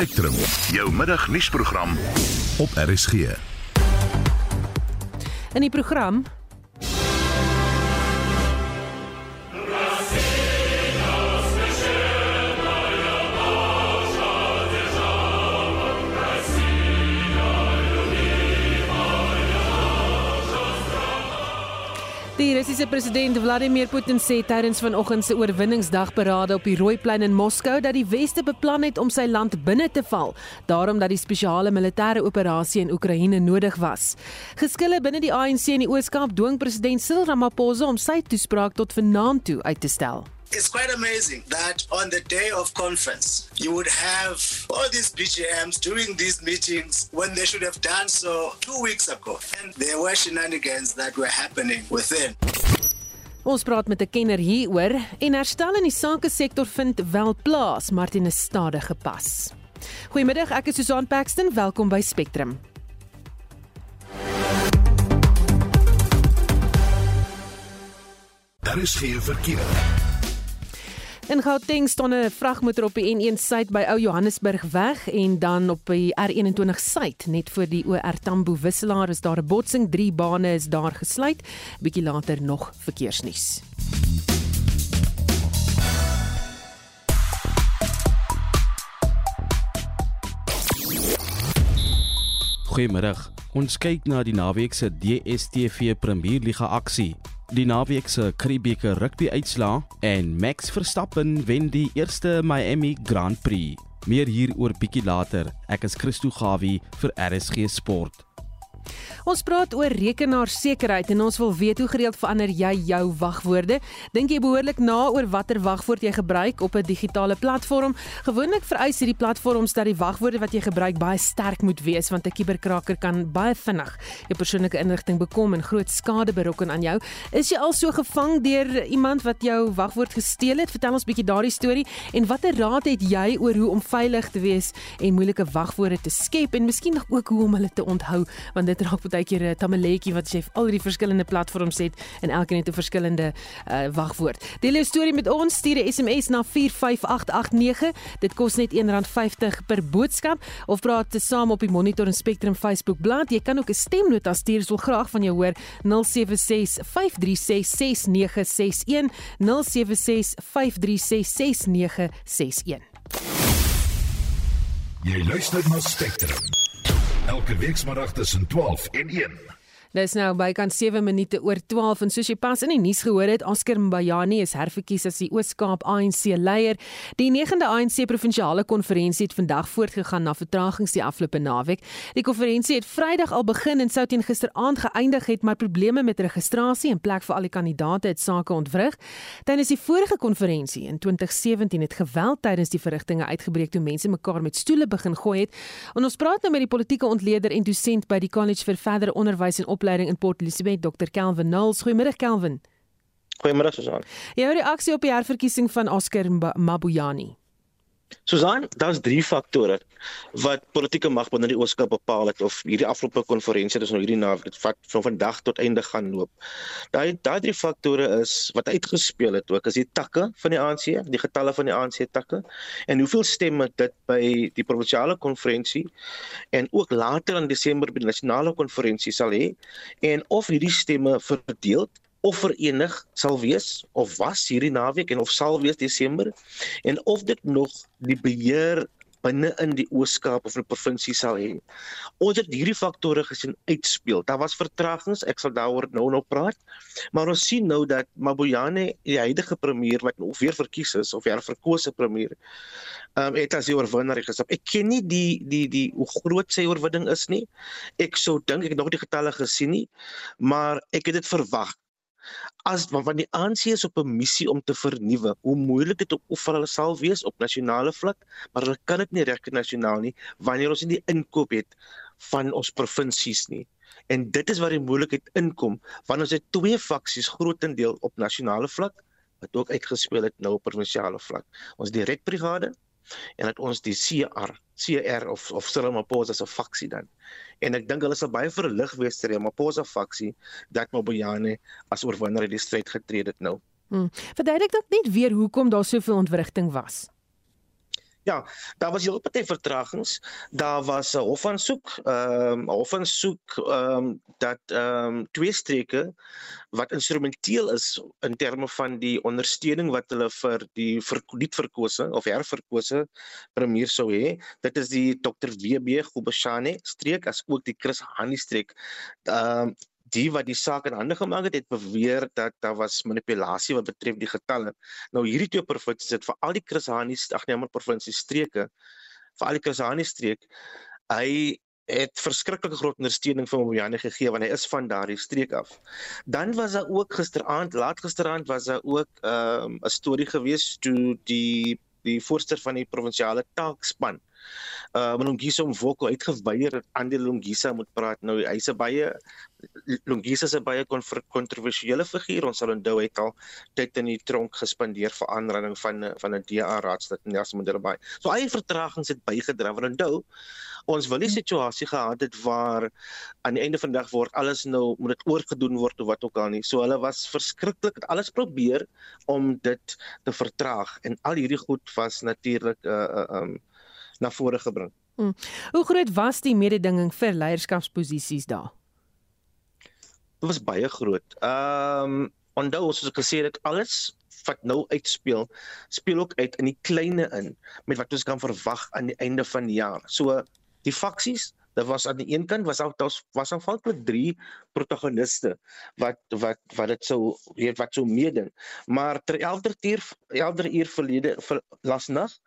Spectrum, jou middagnuusprogram op RSG. In die program Die Russiese president Vladimir Putin sê tydens vanoggend se oorwinningsdagberade op die Rooiplein in Moskou dat die weste beplan het om sy land binne te val, daarom dat die spesiale militêre operasie in Oekraïne nodig was. Geskille binne die ANC in die Oos-Kaap dwing president Cyril Ramaphosa om sy toespraak tot vanaand toe uit te stel. It's quite amazing that on the day of conference, you would have all these BGMs doing these meetings when they should have done so two weeks ago. And there were shenanigans that were happening within. Ons praat met 'n kenner hieroor en herstel in die sake sektor vind wel plaas, maar teen 'n stadige pas. Goeiemiddag, ek is Susan Paxton, welkom by Spectrum. Daar is geen verkeer. In Gauteng staan 'n vragmotor op die N1 suid by Ou Johannesburg weg en dan op die R21 suid net voor die OR Tambo wisselaar is daar 'n botsing, drie bane is daar gesluit. Bietjie later nog verkeersnuus. Goeiemiddag. Ons kyk na die naweek se DStv Premierliga aksie. Die naweek se Karibeker rugby uitslaa en Max Verstappen wen die eerste Miami Grand Prix. Meer hieroor bietjie later. Ek is Christo Gawie vir RSG Sport. Ons praat oor rekenaarsekerheid en ons wil weet hoe gereeld verander jy jou wagwoorde? Dink jy behoorlik na oor watter wagwoord jy gebruik op 'n digitale platform? Gewoonlik vereis hierdie platforms dat die wagwoorde wat jy gebruik baie sterk moet wees want 'n kuberkraker kan baie vinnig jou persoonlike inligting bekom en groot skade berokken aan jou. Is jy al so gevang deur iemand wat jou wagwoord gesteel het? Vertel ons bietjie daardie storie en watter raad het jy oor hoe om veilig te wees en moeilike wagwoorde te skep en miskien ook hoe om hulle te onthou want dit raak baie keer 'n tamaletjie wat jy al die verskillende platforms het en elkeen het 'n verskillende uh, wagwoord. Deel jou storie met ons, stuur 'n SMS na 45889. Dit kos net R1.50 per boodskap of praat saam op die Monitor en Spectrum Facebook bladsy. Jy kan ook 'n stemnota stuur, wil graag van jou hoor. 076 536 6961 076 536 6961. Jy luister na Spectrum. Elke weekmiddag tussen 12 en 1. Dis nou bykans 7 minute oor 12 en soos jy pas in die nuus gehoor het, Oscar Mbayani is herverkies as die Oos-Kaap ANC leier. Die 9de ANC provinsiale konferensie het vandag voortgegaan na vertragings die afgelope naweek. Die konferensie het Vrydag al begin en sou teen gisteraand geëindig het, maar probleme met registrasie en plek vir al die kandidaate het sake ontwrig. Tydens die vorige konferensie in 2017 het geweld tydens die verrigtinge uitgebreek toe mense mekaar met stoele begin gooi het. En ons praat nou met die politieke ontleder en dosent by die College vir Verdere Onderwys en opleiding in Port Elizabeth, Dr. Kelvin Nulls. Goeiemiddag Kelvin. Goeiemiddag Susan. Jou reaksie op die herverkiesing van Oscar Mabuyani. Susan, daar's drie faktore wat politieke mag binne die Ooskaap bepaal het of hierdie afgelope konferensie dis nou hierdie naweek dit vat van vandag tot einde gaan loop. Daai daai drie faktore is wat uitgespeel het ook is die takke van die ANC, die getalle van die ANC takke en hoeveel stemme dit by die provinsiale konferensie en ook later in Desember by die nasionale konferensie sal hê en of hierdie stemme verdeel of verenig sal wees of was hierdie naweek en of sal wees Desember en of dit nog die beheer binne in die Oos-Kaap of 'n provinsie sal hê. Ons het hierdie faktore gesien uitspeel. Daar was vertragings, ek sal daaroor nou nog praat. Maar ons sien nou dat Mabuyane, die huidige premier wat nou weer verkies is of herverkose premier, ehm um, het as die oorwinnaar gestap. Ek ken nie die die die hoe groot sy oorwinning is nie. Ek sou dink ek het nog die getalle gesien nie, maar ek het dit verwag as want die ANC is op 'n missie om te vernuwe. Hoe moeilik dit ook of hulle sal wees op nasionale vlak, maar hulle kan dit nie reg nasionaal nie wanneer ons nie die inkoop het van ons provinsies nie. En dit is waar die moeilikheid inkom wanneer ons het twee faksies grootendeel op nasionale vlak wat ook uitgespeel het nou op provinsiale vlak. Ons direkbrigade en dat ons die CR CR of of Cyril Maposa se faksie dan. En ek dink hulle sal baie verlig wees ter Maposa faksie dat Mobojane as oorwinnaar in die stryd getree het nou. Hmm. Verduidelik dalk net weer hoekom daar soveel ontwrigting was. Ja, daar was heel baie vertragings. Daar was 'n hofaansoek, ehm um, hofaansoek ehm um, dat ehm um, twee streke wat instrumenteel is in terme van die ondersteuning wat hulle vir die verkoop verkose of herverkose premier sou hê. Dit is die Dr. WB Gobeshane streek as ook die Chris Hani streek. Ehm um, die wat die saak in hande gemaak het, het beweer dat daar was manipulasie wat betref die getalle. Nou hierdie twee provinsies het vir al die Krisani, ag nee, maar provinsie streke, vir al die Krisani streek, hy het verskriklike groot ondersteuning vir Moyane gegee want hy is van daardie streek af. Dan was daar ook gisteraand, laat gisteraand was daar ook 'n um, storie gewees toe die die voorsteur van die provinsiale taakspan uh Lungisa Mvoko uitgeweier dat Andi Lungisa moet praat nou. Hy's 'n baie Lungisa is 'n baie kontroversiële figuur. Ons sal onthou hy het al tyd in die tronk gespandeer vir aanranding van van 'n DA raadslid in Nelson Mandela Bay. So eie vertragings het bygedra want onthou ons wil nie situasie gehad het waar aan die einde van die dag word alles nou moet dit oorgedoen word of wat ook al nie. So hulle was verskriklik het alles probeer om dit te vertraag en al hierdie goed was natuurlik 'n uh, uh, um na vore gebring. Hmm. Hoe groot was die mededinging vir leierskapsposisies daar? Dit was baie groot. Ehm um, onthou soos ek gesê het, alles wat nou uitspeel, speel ook uit in die kleine in met wat ons kan verwag aan die einde van die jaar. So die faksies Dit was aan die een kant was daar was, aanvanklik 3 protagoniste wat wat wat dit sou weet wat sou meeding. Maar ter 11de uur 11de uur verlede vir lasnag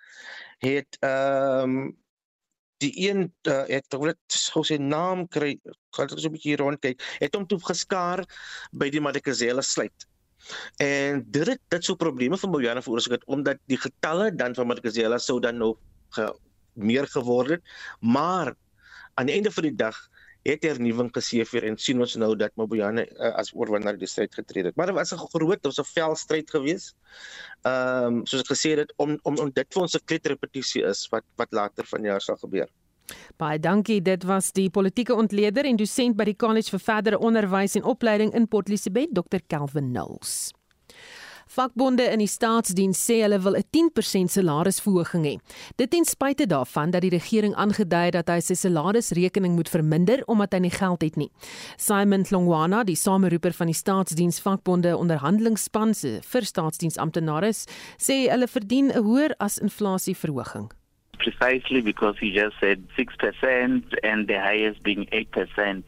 het ehm um, die een uh, het wat sou sy naam kry gaan ek so 'n bietjie rond kyk het hom toe geskaar by die Madikazela sluit en dit het dit sou probleme vir Boyana veroorsaak omdat die getalle dan van Madikazela sou dan nog ge, meer geword het maar aan die einde van die dag het hernuwing geseëvier en sien ons nou dat Mobuyane uh, as oorwinnaar die stryd getree het. Maar dit was 'n groot, dit was 'n vel stryd geweest. Ehm um, soos ek gesê het om om om dit vir ons 'n kletrepetisie is wat wat later vanjaar sal gebeur. Baie dankie. Dit was die politieke ontleder en dosent by die College vir Verdere Onderwys en Opleiding in Port Elizabeth, Dr. Calvin Knowles. Vakbonde in die staatsdiens sê hulle wil 'n 10% salarisverhoging hê. Dit ten spyte daarvan dat die regering aangedui het dat hy sy salarisrekening moet verminder omdat hy nie geld het nie. Simon Longwana, die sameroeper van die staatsdiens vakbonde onderhandelingsspan se vir staatsdiensamptenare, sê hulle verdien 'n hoër as inflasie verhoging precisely because he just said 6% and the highest being 8%.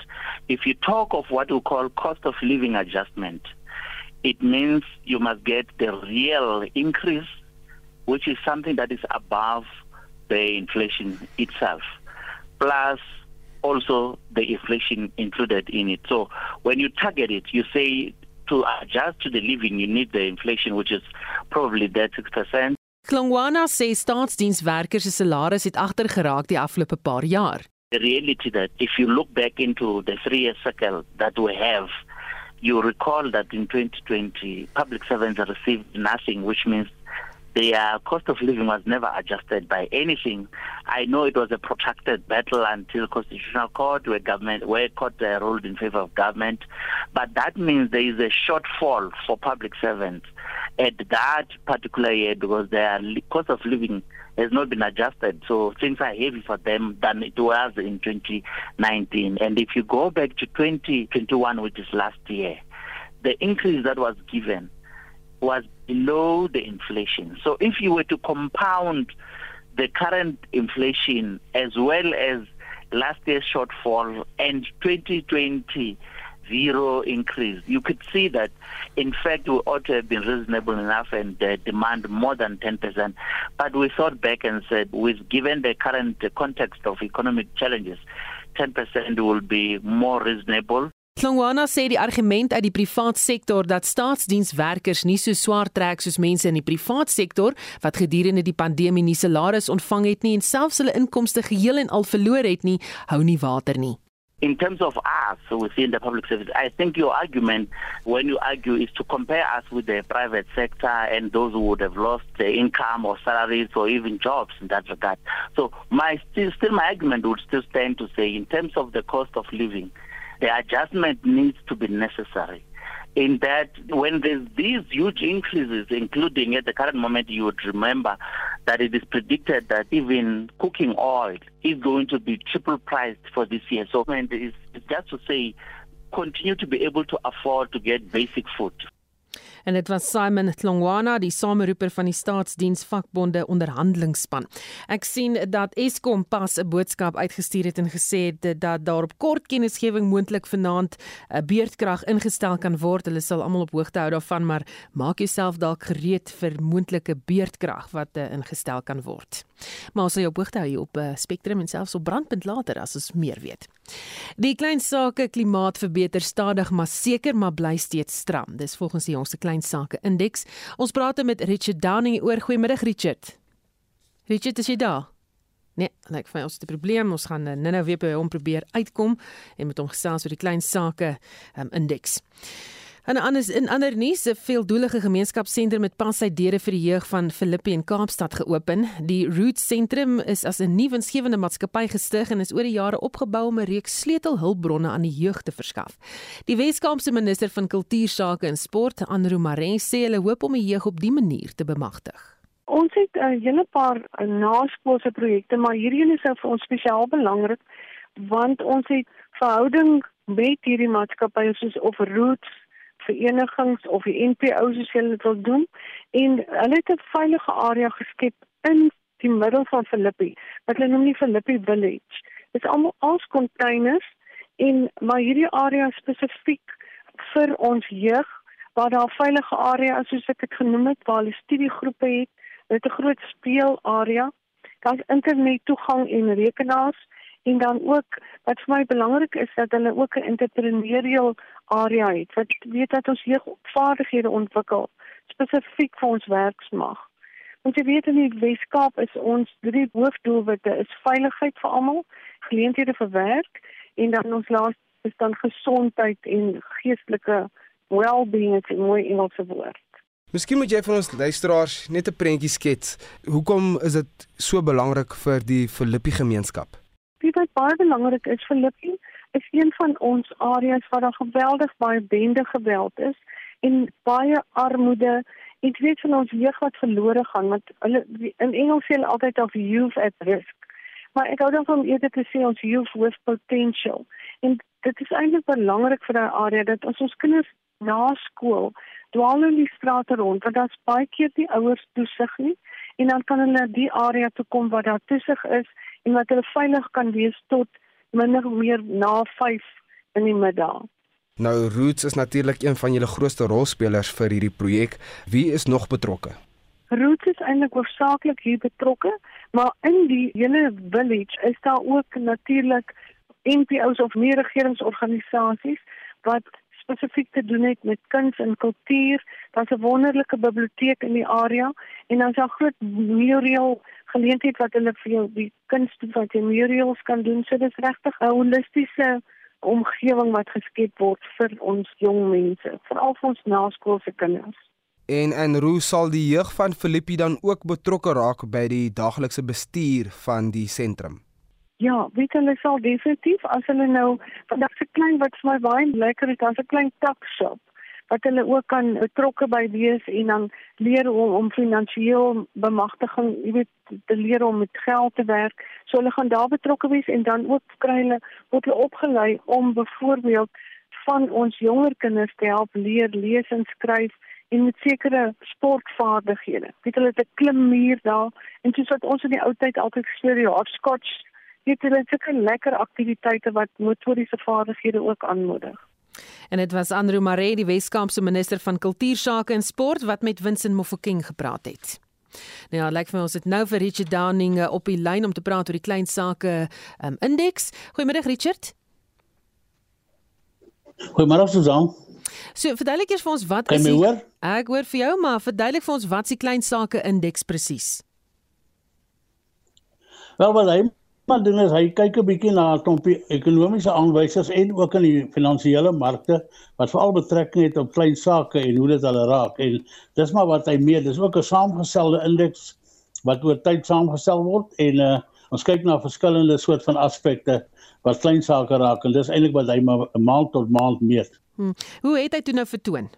If you talk of what we call cost of living adjustment, it means you must get the real increase, which is something that is above the inflation itself, plus also the inflation included in it. So when you target it, you say to adjust to the living, you need the inflation, which is probably that 6%. Klongwana sê staatsdienswerkers se salaris het agter geraak die afgelope paar jaar. The reality that if you look back into the 3 year cycle that we have you recall that in 2020, public servants received nothing, which means their cost of living was never adjusted by anything. I know it was a protracted battle until constitutional court, where government, where court uh, ruled in favor of government, but that means there is a shortfall for public servants at that particular year because their cost of living has not been adjusted. So things are heavy for them than it was in 2019. And if you go back to 2021, which is last year, the increase that was given was below the inflation. So if you were to compound the current inflation as well as last year's shortfall and 2020 zero increase. You could see that, in fact, we ought to have been reasonable enough and uh, demand more than 10%. But we thought back and said, with given the current context of economic challenges, 10% will be more reasonable. Klongwana sê die argument uit die privaat sektor dat staatsdienswerkers nie so swaar trek soos mense in die privaat sektor wat gedurende die pandemie nie salaris ontvang het nie en selfs hulle inkomste geheel en al verloor het nie, hou nie water nie. In terms of us within the public service, I think your argument, when you argue, is to compare us with the private sector and those who would have lost their income or salaries or even jobs in that regard. So my still, still my argument would still stand to say, in terms of the cost of living, the adjustment needs to be necessary. In that, when there's these huge increases, including at the current moment, you would remember that it is predicted that even cooking oil is going to be triple priced for this year. So and it's, just to say, continue to be able to afford to get basic food. En dit was Simon Tlongwana, die sameroeper van die staatsdiensvakbonde onderhandelingsspan. Ek sien dat Eskom pas 'n boodskap uitgestuur het en gesê het dat daar op kort kennisgewing moontlik vanaand 'n beurtkrag ingestel kan word. Hulle sal almal op hoogte hou daarvan, maar maak jouself dalk gereed vir moontlike beurtkrag wat uh, ingestel kan word. Maar ons sal jou op hoogte hou op uh, Spectrum en selfs op Brandpunt later as ons meer weet. Die klein sake klimaat verbeter stadig maar seker maar bly steeds stram. Dis volgens die jongste klein sake indeks. Ons praat met Richard Downing oor goeiemiddag Richard. Richard, is jy daar? Nee, lyk vir ons 'n probleem. Ons gaan nou-nou weer by hom probeer uitkom en met hom gesels oor die klein sake um, indeks. En anders in ander nuus, 'n veeldoelige gemeenskapsentrum met pas sy deure vir die jeug van Filippi en Kaapstad geopen. Die Roots sentrum is as 'n nuwe winsgewende maatskappy gestig en is oor die jare opgebou om 'n reeks sleutelhulpbronne aan die jeug te verskaf. Die Weskaapse minister van Kultuursake en Sport, Anro Maree, sê hulle hoop om die jeug op dië manier te bemagtig. Ons het 'n uh, hele paar uh, naskoolse projekte, maar hierdie een is nou vir ons spesiaal belangrik want ons het verhouding met hierdie maatskappye soos of Roots verenigings of die NPO soos hulle dit wil doen. En hulle het 'n veilige area geskep in die middel van Filippi wat hulle noem die Filippi Village. Dit is almal als containers en maar hierdie area spesifiek vir ons jeug waar daar veilige area is soos ek dit genoem het waar hulle studiegroepe het, dit 'n groot speelarea, daar's internet toegang en rekenaars en dan ook wat vir my belangrik is dat hulle ook 'n entrepreneurial area het wat weet dat ons hier vaardighede ontwikkel spesifiek vir ons werksmag. Jy weet in die Weskaap is ons drie hoofdoelwitte is veiligheid vir almal, geleenthede vir werk en dan ons laaste is dan gesondheid en geestelike well-being in mooi Engelse woord. Miskien moet jy vir ons luisteraars net 'n prentjie skets. Hoekom is dit so belangrik vir die Filippi gemeenskap? Dit is baie belangrik is Filippi is een van ons areas waar daar geweldig baie bende geweld is en baie armoede. Ek weet van ons jeug wat verlore gaan want hulle in Engels sê hulle altyd of youth at risk. Maar ek hou daarvan om eerder te sê ons youth with potential. En dit is eintlik belangrik vir daai area dat ons ons kinders na skool dwaal in die strate rond want daar's baie keer die ouers toesig nie en dan kan hulle die area toe kom waar daar toesig is en wat hulle veilig kan wees tot minder meer na 5 in die middag. Nou Roots is natuurlik een van julle grootste rolspelers vir hierdie projek. Wie is nog betrokke? Roots is eintlik hoofsaaklik hier betrokke, maar in die hele village is daar ook natuurlik NPO's of nie regeringsorganisasies wat spesifiek te doen het met kuns en kultuur. Daar's 'n wonderlike biblioteek in die area en dan's daar groot mural geleentheid wat hulle vir jou die kunste wat jy murals kan doen. So dis regtig 'n holistiese omgewing wat geskep word vir ons jong mense, veral vir ons naskoolse kinders. En en hoe sal die jeug van Filippi dan ook betrokke raak by die daaglikse bestuur van die sentrum? Ja, weet hulle sal definitief as hulle nou vandag se klein wat vir my baie lekker is, daar's 'n klein takshop wat hulle ook kan betrokke by wees en dan leer om om finansiëel bemagtiging, jy weet, te leer om met geld te werk. So hulle gaan daar betrokke wees en dan ook kry hulle word hulle opgelei om byvoorbeeld van ons jonger kinders te help leer lees en skryf en met sekere sportvaardighede. Weet hulle te klim muur daar en soos wat ons in die ou tyd altyd gesê het, hopscotch, dit is 'n lekker aktiwiteite wat motoriese vaardighede ook aanmoedig. En dit was Andrew Maree, die Weskaapse minister van Kultuursake en Sport wat met Vincent Mofokeng gepraat het. Nou ja, lyk vir my ons het nou vir Richard Downing eh, op die lyn om te praat oor die klein sake um, indeks. Goeiemiddag Richard. Goeiemôre Susan. So, verduidelik eers vir ons wat kan is die, hoor? Ek hoor vir jou, maar verduidelik vir ons wat is die klein sake indeks presies? Wel, wat hy Maar doen is hy kyk 'n bietjie na 'n klompie ekonomiese aanwysers en ook in die finansiële markte wat veral betrekking het op klein sake en hoe dit hulle raak en dis maar wat hy meet. Dis ook 'n saamgestelde indeks wat oor tyd saamgestel word en uh, ons kyk na verskillende soort van aspekte wat klein sake raak en dis eintlik wat hy maar maand tot maand meet. Hmm. Hoe het hy toe nou vertoon?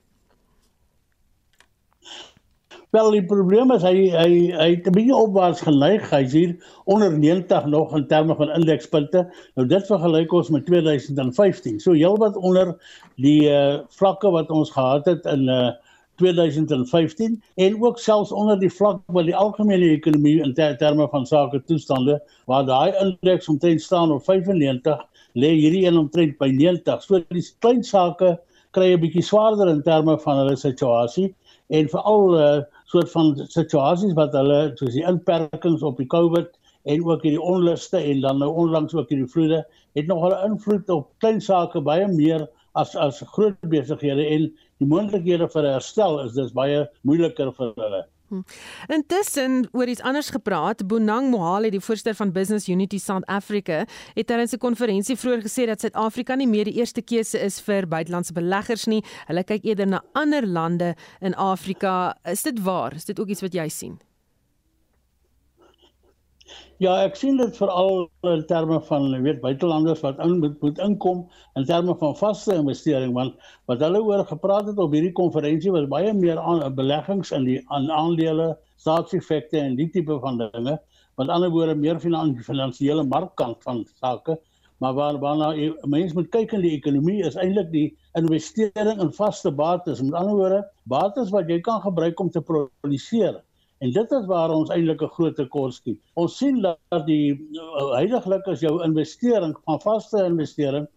Wel die probleem is hy hy hy het 'n bietjie opwaarts geneig. Hy's hier onder 90 nog in terme van indekspunte. Nou dit vergelyk ons met 2015. So heelwat onder die uh, vlakke wat ons gehad het in uh, 2015 en ook selfs onder die vlak wat die algemene ekonomie in ter terme van sake toestande waar daai indeks omtrent staan op 95 lê hierdie een omtrent by 90. So die klein sake kry 'n bietjie swaarder in terme van hulle situasie en veral uh, soort van situasies wat hulle soos die inperkings op die COVID en ook hierdie onluste en dan nou onlangs ook hierdie vloede het nog 'n invloed op klein sake baie meer as as groot besighede en die moontlikhede vir herstel is dis baie moeiliker vir hulle. Hm. Intussen oor iets anders gepraat, Bonang Mohale, die voorsteur van Business Unity South Africa, het tydens 'n konferensie vroeër gesê dat Suid-Afrika nie meer die eerste keuse is vir buitelandse beleggers nie. Hulle kyk eerder na ander lande in Afrika. Is dit waar? Is dit ook iets wat jy sien? Ja, ek sien dit veral in terme van weet buitelanders wat in moet, moet inkom in terme van vaste investering want wat hulle oor gepraat het op hierdie konferensie was baie meer aan beleggings in die aan aandele, staatseffekte en die tipe van dinge. Met ander woorde meer finansiële markkant van sake, maar waar waarna mense moet kyk in die ekonomie is eintlik die investering in vaste bates. Met ander woorde, bates wat jy kan gebruik om te produseer En dit is waar ons eintlik 'n groot tekort skiet. Ons sien dat die uh, heiliglik is jou investering van vaste investering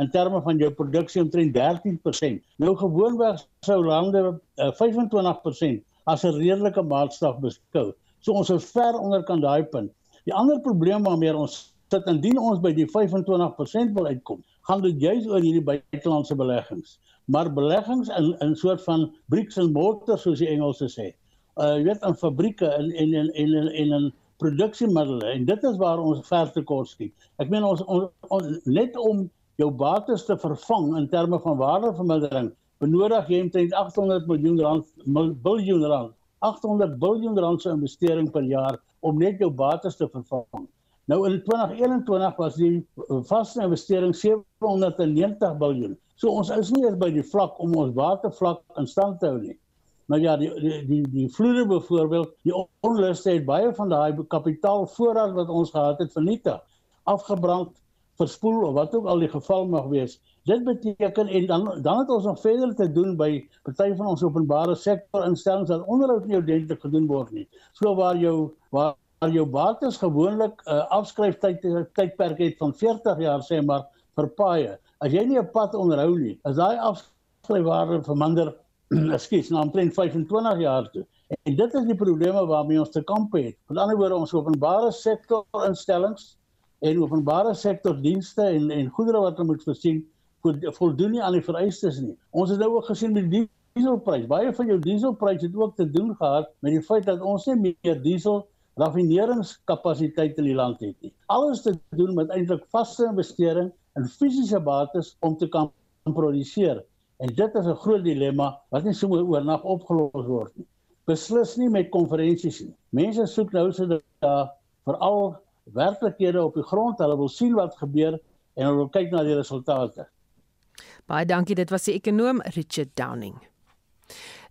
in terme van jou produksie omtrent 13%. Nou gewoonweg sou lande uh, 25% as 'n redelike maatstaf beskou. So ons is ver onder kan daai punt. Die ander probleem waarmee ons sit indien ons by die 25% wil uitkom, gaan dit juis oor hierdie buitelandse beleggings. Maar beleggings in in soort van bricks and mortar soos die Engelse sê uh weet in fabrieke en en en en en in, in produksiemiddels en dit is waar ons ver te kort skiet. Ek meen ons, ons, ons net om jou bates te vervang in terme van waardevermindering benodig jy omtrent 800 miljoen rand biljoen rand 800 biljoen rand se investering per jaar om net jou bates te vervang. Nou in 2021 was die vaste investering 790 biljoen. So ons is nie eens by die vlak om ons watervlak in stand te hou nie. Maar ja, die die die, die vloede byvoorbeeld, die onluste het baie van daai kapitaalvoorraad wat ons gehad het vernietig, afgebrand, verspoel of wat ook al die geval mag wees. Dit beteken en dan dan het ons nog verder te doen by party van ons openbare sektor instellings wat onderhoud nie ordentlik gedoen word nie. So waar jou waar waar jou bates gewoonlik 'n uh, afskryftyd tydperk het van 40 jaar sê maar vir paaie. As jy nie 'n pad onderhou nie, is daai afskryfwaarde verminder ekskuus, na omtrent 25 jaar toe. En dit is die probleme waarmee ons te kamp het. Met ander woorde, ons openbare sektor instellings en openbare sektor dienste en en goedere wat ons moet voorsien, voldoen nie aan die vereistes nie. Ons het nou ook gesien met die dieselprys. Baie van jou dieselpryse het ook te doen gehad met die feit dat ons nie meer diesel raffineringskapasiteit in die land het nie. Alles te doen met eintlik vaste investering in fisiese bates om te kan produseer. En dit is 'n groot dilemma wat nie sommer oornag opgelos word nie. Beslis nie met konferensies nie. Mense soek nou so daar veral werklikhede op die grond. Hulle wil sien wat gebeur en hulle wil kyk na die resultate. Baie dankie. Dit was die ekonom Richard Downing.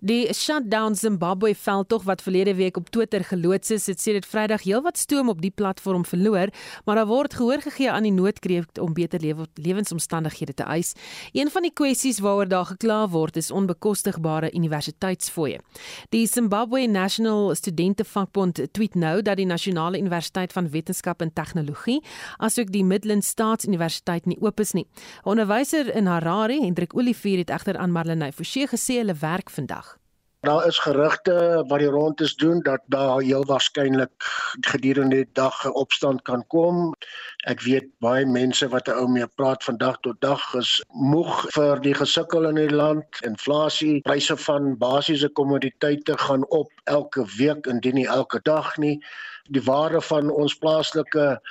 Die shutdown Zimbabwe veldtog wat verlede week op Twitter geloods is, het sê dit Vrydag heelwat stoom op die platform verloor, maar daar word gehoor gegee aan die noodkreet om beter lewe, lewensomstandighede te eis. Een van die kwessies waaroor daar gekla word is onbekostigbare universiteitsfooie. Die Zimbabwe National Studentevakbond tweet nou dat die Nasionale Universiteit van Wetenskap en Tegnologie, asook die Midland Staatsuniversiteit nie oop is nie. Onderwyser in Harare, Hendrik Olivier het egter aan Marlenae Forsie gesê hulle werk vandag. Daar is gerugte wat die rond is doen dat daar heel waarskynlik gedurende die dag 'n opstand kan kom. Ek weet baie mense wat 'n ou mee praat vandag tot dag is moeg vir die gesukkel in die land. Inflasie, pryse van basiese kommoditeite gaan op elke week indien nie elke dag nie die waarde van ons plaaslike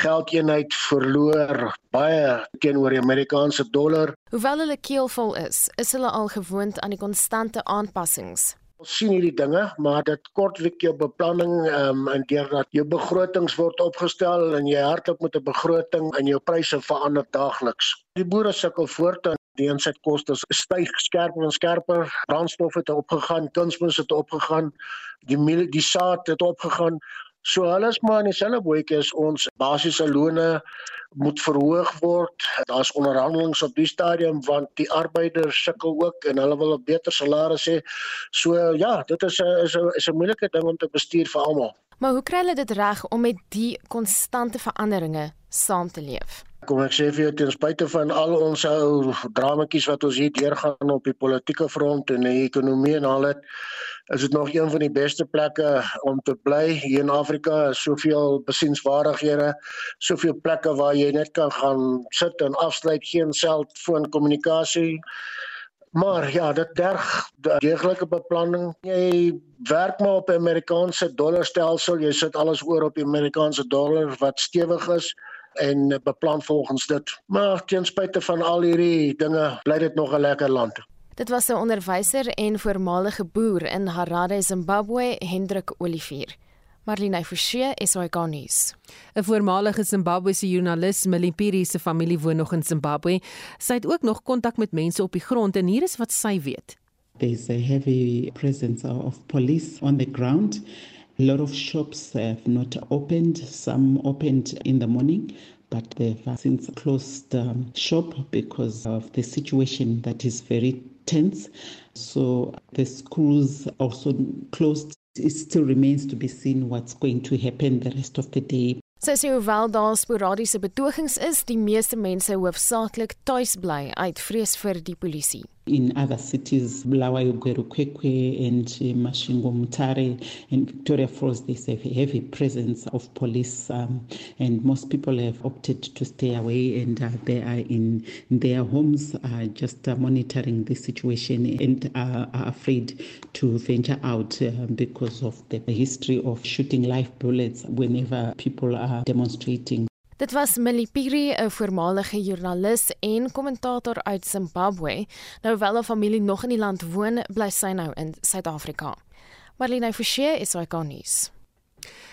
geldeenheid verloor baie teenoor die Amerikaanse dollar. Hoewel hulle keelvol is, is hulle al gewoond aan die konstante aanpassings. Ons sien hierdie dinge, maar dit kortlik jou beplanning ehm um, en deurdat jou begrotings word opgestel en jy hardloop met 'n begroting en jou pryse verander daagliks. Die boere sukkel voort Die insetkoste styg skerper en skerper. Brandstof het opgegaan, kunsmis het opgegaan, die die saad het opgegaan. So hulle is maar in dieselfde bootjie as ons basiese lone moet verhoog word. Daar's onderhandelinge op die stadium want die arbeiders sukkel ook en hulle wil 'n beter salaris hê. So ja, dit is 'n is 'n is 'n moeilike ding om te bestuur vir almal. Maar hoe kry hulle dit reg om met die konstante veranderinge saam te leef? Kom ek sê vir jou ten spyte van al ons ou dramatjies wat ons hier deurgaan op die politieke front en die ekonomie en al dit is dit nog een van die beste plekke om te bly hier in Afrika. Soveel besienswaardighede, soveel plekke waar jy net kan gaan sit en afsluit, geen selfoon kommunikasie. Maar ja, dit derg deeglike beplanning. Jy werk maar op 'n Amerikaanse dollarstelsel. Jy sit alles oor op die Amerikaanse dollar wat stewig is en beplan volgens dit. Maar ten spyte van al hierdie dinge, bly dit nog 'n lekker land. Dit was 'n onderwyser en voormalige boer in Harare, Zimbabwe, Hendrik Olivier. Marlene Forsie, SAK nuus. 'n Voormalige Zimbabwese joernalis, Milipiri se familie woon nog in Zimbabwe. Sy het ook nog kontak met mense op die grond en hier is wat sy weet. There's a heavy presence of police on the ground. A lot of shops have not opened, some opened in the morning. But they've since closed um, shop because of the situation that is very tense. So the schools also closed. It still remains to be seen what's going to happen the rest of the day. Sy sê hoewel daar sporadiese betogings is, die meeste mense hoofsaaklik tuis bly uit vrees vir die polisie. In other cities, Bulawayo, Gwerukwekwe, and uh, Mashingo Mutare, and Victoria Falls, there's a heavy presence of police, um, and most people have opted to stay away and uh, they are in their homes, uh, just uh, monitoring the situation and uh, are afraid to venture out uh, because of the history of shooting live bullets whenever people are demonstrating. Dit was Millie Piri, 'n voormalige joernalis en kommentator uit Zimbabwe. Nou wel 'n familie nog in die land woon, bly sy nou in Suid-Afrika. Marlene Forsie is hy kan nuus.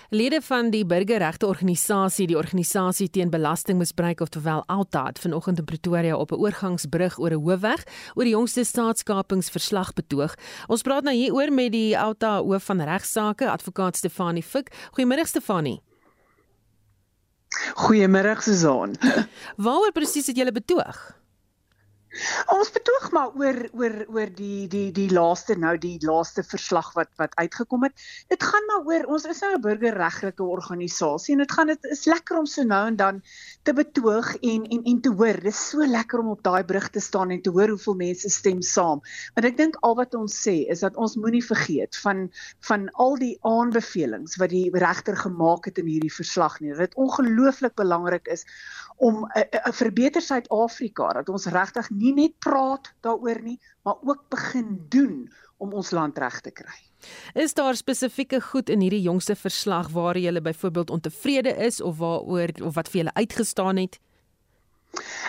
Lede van die burgerregte organisasie, die organisasie teen belastingmisbruik of terwyl Alta het vanoggend in Pretoria op 'n oorgangsbrug oor 'n hoofweg oor die jongste staatskapingsverslag betoog. Ons praat nou hier oor met die Alta hoof van regsaake, advokaat Stefanie Fik. Goeiemôre Stefanie. Goeiemôre Susan. Waaroor presies het julle betoog? Ons betoog maar oor oor oor die die die laaste nou die laaste verslag wat wat uitgekom het. Dit gaan maar oor ons is nou 'n burgerregtelike organisasie en dit gaan dit is lekker om so nou en dan te betoog en en en te hoor. Dis so lekker om op daai brug te staan en te hoor hoeveel mense stem saam. Want ek dink al wat ons sê is dat ons moenie vergeet van van al die aanbevelings wat die regter gemaak het in hierdie verslag nie. Dit ongelooflik belangrik is om 'n uh, uh, verbeter Suid-Afrika dat ons regtig nie net praat daaroor nie, maar ook begin doen om ons land reg te kry. Is daar spesifieke goed in hierdie jongste verslag waar jy byvoorbeeld ontevrede is of waaroor of wat vir julle uitgestaan het?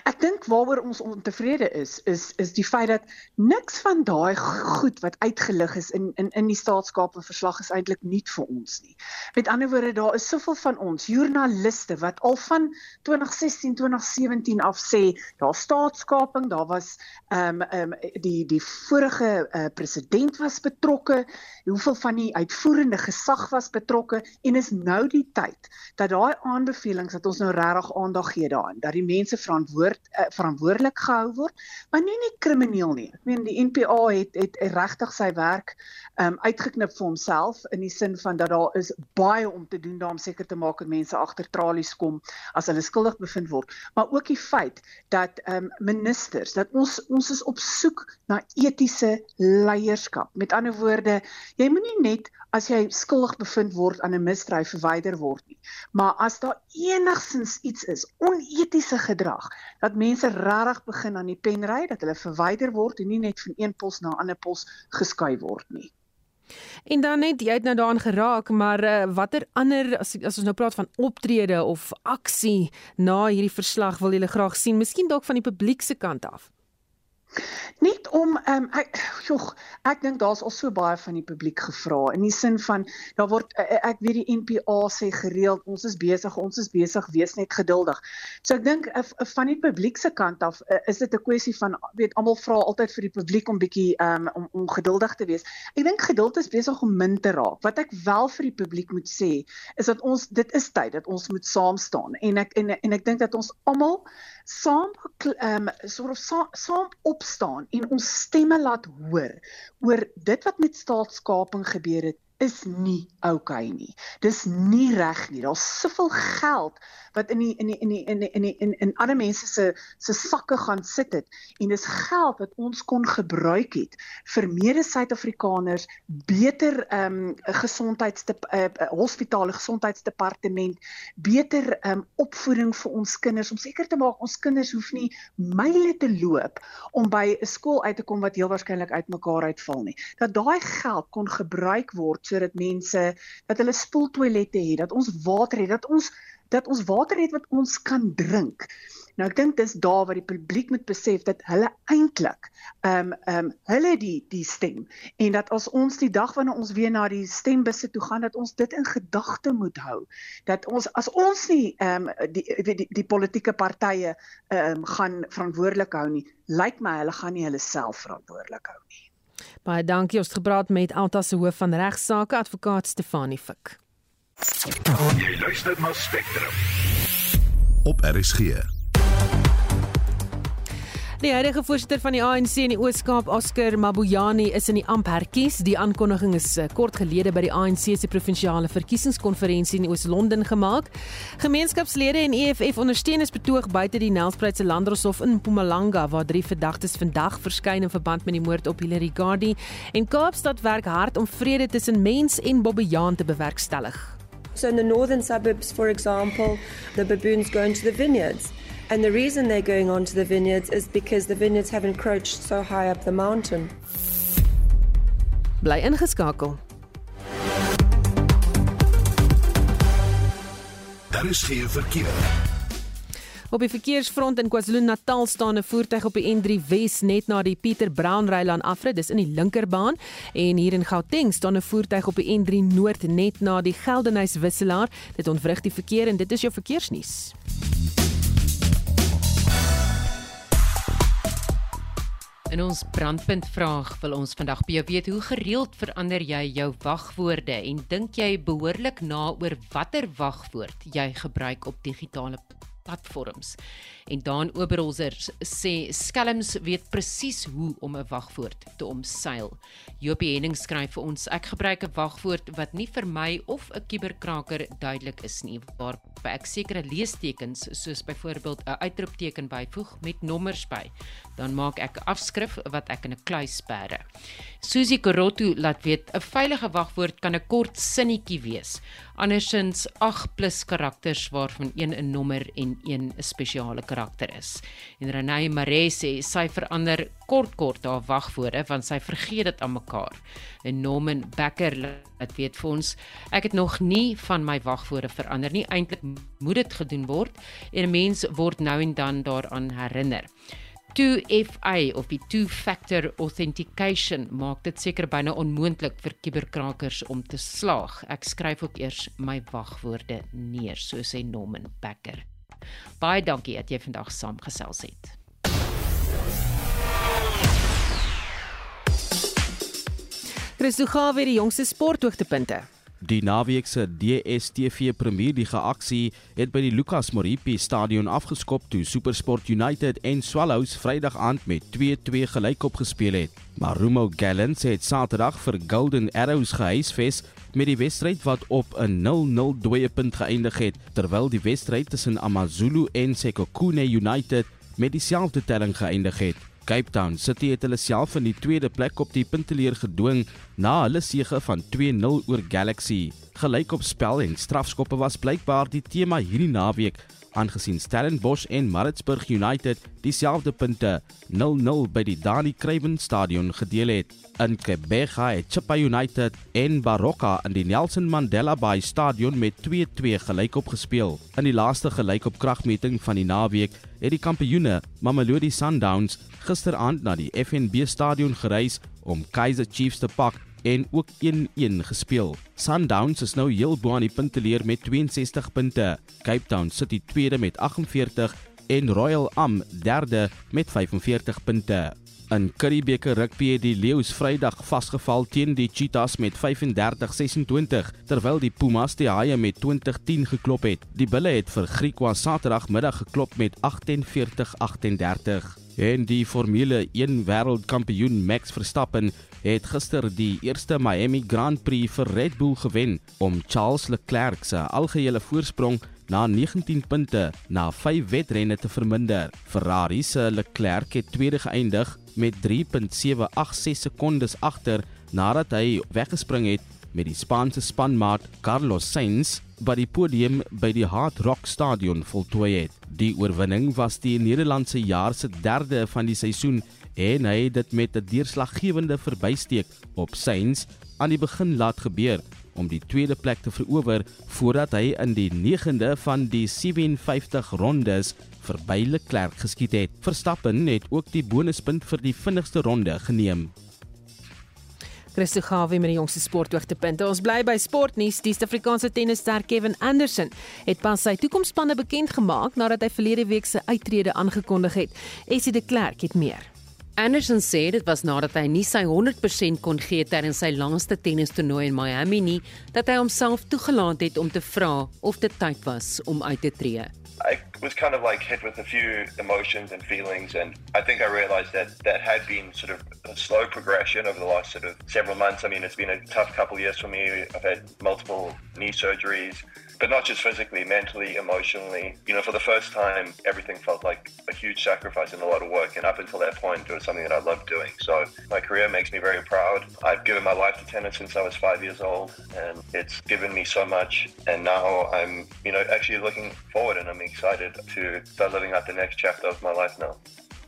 Ek dink waaroor ons ontevrede is is is die feit dat niks van daai goed wat uitgelig is in in in die staatskape verslag is eintlik nuut vir ons nie. Met ander woorde daar is soveel van ons joernaliste wat al van 2016 2017 af sê daar staatskaping, daar was ehm um, ehm um, die die vorige uh, president was betrokke, hoeveel van die uitvoerende gesag was betrokke en is nou die tyd dat daai aanbevelings dat ons nou regtig aandag gee daaraan dat die mense verantwoord uh, verantwoordelik gehou word, maar nie net krimineel nie. Ek meen die NPA het het regtig sy werk um uitgeknip vir homself in die sin van dat daar is baie om te doen daarom seker te maak dat mense agter tralies kom as hulle skuldig bevind word, maar ook die feit dat um ministers dat ons ons is op soek na etiese leierskap. Met ander woorde, jy moenie net as jy skuldig bevind word aan 'n misdrijf verwyder word nie. Maar as daar enigsins iets is, onetiese gedrag, dat mense regtig begin aan die pen ry, dat hulle verwyder word en nie net van een pos na 'n ander pos geskuif word nie. En dan net jy het nou daaraan geraak, maar uh, watter ander as as ons nou praat van optrede of aksie na hierdie verslag wil julle graag sien, miskien dalk van die publiek se kant af? Net om um, ek jog, ek dink daar's al so baie van die publiek gevra in die sin van daar word eh, eh, ek weet die NPA sê gereeld ons is besig, ons is besig, wees net geduldig. So ek dink van die publiek se kant af is dit 'n kwessie van weet almal vra altyd vir die publiek om bietjie um, om om geduldig te wees. Ek dink geduld is besig om min te raak. Wat ek wel vir die publiek moet sê is dat ons dit is tyd dat ons moet saam staan en ek en, en ek dink dat ons almal saam ehm um, soort of saam, saam opstaan en ons stemme laat hoor oor dit wat met staatskaping gebeur het is nie oukei okay nie. Dis nie reg nie. Daar's soveel geld wat in die in die in die in die in die, in, in ander mense se se sakke gaan sit het. En dis geld wat ons kon gebruik het vir mede Suid-Afrikaners beter ehm um, gesondheids uh, hospitale gesondheidsdepartement beter ehm um, opvoeding vir ons kinders. Om seker te maak ons kinders hoef nie myle te loop om by 'n skool uit te kom wat heel waarskynlik uitmekaar uitval nie. Dat daai geld kon gebruik word sodat mense dat hulle spoeltoilette het dat ons water het dat ons dat ons water het wat ons kan drink. Nou ek dink dis daar waar die publiek moet besef dat hulle eintlik ehm um, ehm um, hulle die die stem en dat as ons die dag wanneer ons weer na die stembusse toe gaan dat ons dit in gedagte moet hou. Dat ons as ons nie ehm um, die, die die die politieke partye ehm um, gaan verantwoordelik hou nie, lyk my hulle gaan nie hulle self verantwoordelik hou nie. Baie dankie ons het gepraat met Alta se hoof van regsaake advokaat Stefanie Fik. Jy luister na Spectrum. Op RSG. Die huidige voorsitter van die ANC in die Oos-Kaap, Oscar Mabuyane, is in die amp herkies. Die aankondiging is eh, kort gelede by die ANC se provinsiale verkiesingskonferensie in Oos-London gemaak. Gemeenskapslede en EFF ondersteuners betoog buite die Nelspruit se Landdroshof in Mpumalanga waar drie verdagtes vandag verskyn in verband met die moord op Hilary Gardie. En Kaapstad werk hard om vrede tussen mens en Bobbejaan te bewerkstellig. So in the northern suburbs, for example, the baboons go into the vineyards. And the reason they're going onto the vineyards is because the vineyards have encroached so high up the mountain. Bly ingeskakel. Daar is geen verkeer. Op die verkeersfront in KwaZulu-Natal staan 'n voertuig op die N3 Wes net na die Pieter Brown Rylaan afrit, dis in die linkerbaan en hier in Gauteng staan 'n voertuig op die N3 Noord net na die Geldenhuys wisselaar. Dit ontwrig die verkeer en dit is jou verkeersnuus. In ons brandpunt vraag wil ons vandag by jou weet hoe gereeld verander jy jou wagwoorde en dink jy behoorlik na oor watter wagwoord jy gebruik op digitale platforms. En Dan Oberholzer sê skelms weet presies hoe om 'n wagwoord te omseil. Jopie Henning skryf vir ons: Ek gebruik 'n wagwoord wat nie vir my of 'n kuberkraker duidelik is nie, waar ek sekere leestekens soos byvoorbeeld 'n uitroepteken byvoeg met nommers by. Dan maak ek 'n afskrif wat ek in 'n kluis sperre. Susie Korotu laat weet 'n veilige wagwoord kan 'n kort sinnetjie wees. Andersins 8 plus karakters waarvan een 'n nommer en een 'n spesiale karakter is. En Renée Maree sê sy verander kort kort haar wagwoorde want sy vergeet dit aan mekaar. En Norman Becker laat weet vir ons, ek het nog nie van my wagwoorde verander nie. Eintlik moet dit gedoen word en 'n mens word nou en dan daaraan herinner. 2FA of die two factor authentication maak dit seker byna onmoontlik vir kuberkrakers om te slaag. Ek skryf ook eers my wagwoorde neer, so sê Norman Becker. Baie dankie dat jy vandag saamgesels het. Christo Gawe die jongste sporthoogtepunte. Die naweek se DStv Premierliga aksie het by die Lucas Moripi Stadion afgeskop toe SuperSport United en Swallows Vrydag aand met 2-2 gelykop gespeel het. Maar Rumo Gallants het Saterdag vir Golden Arrows gehuisves met die wedstryd wat op 'n 0-0 dooiepunt geëindig het, terwyl die wedstryd tussen AmaZulu en Sekhukhune United met dieselfde telling geëindig het. Cape Town City het hulle self in die tweede plek op die punteleer gedwing na hulle sege van 2-0 oor Galaxy. Gelykopspel en strafskoppe was blykbaar die tema hierdie naweek aangesien Stellenbosch en Maritzburg United dieselfde punte 0-0 by die Dani Craven Stadion gedeel het. In Kebega het Chippa United en Baroka in die Nelson Mandela Bay Stadion met 2-2 gelykop gespeel. In die laaste gelykop kragmeting van die naweek het die kampioene Mamelodi Sundowns gisteraand na die FNB Stadion gereis om Kaizer Chiefs te pak en ook 1-1 gespeel. Sundowns is nou heel bo aan die punteleer met 62 punte. Cape Town die tweede met 48 en Royal Am derde met 45 punte. In Curriebeeker rugby het die Leeu's Vrydag vasgeval teen die Cheetahs met 35-26 terwyl die Pumas die Haie met 20-10 geklop het. Die Bulle het vir Griekwa Saterdagmiddag geklop met 48-38. En die Formule 1 wêreldkampioen Max Verstappen het gister die eerste Miami Grand Prix vir Red Bull gewen om Charles Leclerc se algehele voorsprong na 19 punte na 5 wedrenne te verminder. Ferrari se Leclerc het tweede geëindig met 3.786 sekondes agter nadat hy weggespring het met die Spaanse spanmaat Carlos Sainz by die podium by die Hard Rock Stadion voltooi het. Die oorwinning was die Nederlandse jaar se derde van die seisoen en hy het dit met 'n deurslaggewende verbysteek op Sainz aan die begin laat gebeur om die tweede plek te verower voordat hy in die 9de van die 57 rondes verby Leclerc geskiet het. Verstappen het ook die bonuspunt vir die vinnigste ronde geneem. Christo Gawie met die jongste sporthoogtepunte. Ons bly by sportnuus. Die Suid-Afrikaanse tennisster Kevin Anderson het pas sy toekomsspanne bekend gemaak nadat hy verlede week sy uittrede aangekondig het. Essie de Klerk het meer. Anderson sê dit was nadat hy nie sy 100% kon gee terwyl sy laaste tennistoernooi in Miami nie, dat hy homself toegelaat het om te vra of dit tyd was om uit te tree. I was kind of like hit with a few emotions and feelings, and I think I realized that that had been sort of a slow progression over the last sort of several months. I mean, it's been a tough couple of years for me. I've had multiple knee surgeries. But not just physically, mentally, emotionally. You know, for the first time, everything felt like a huge sacrifice and a lot of work. And up until that point, it was something that I loved doing. So my career makes me very proud. I've given my life to tennis since I was five years old, and it's given me so much. And now I'm, you know, actually looking forward and I'm excited to start living out the next chapter of my life now.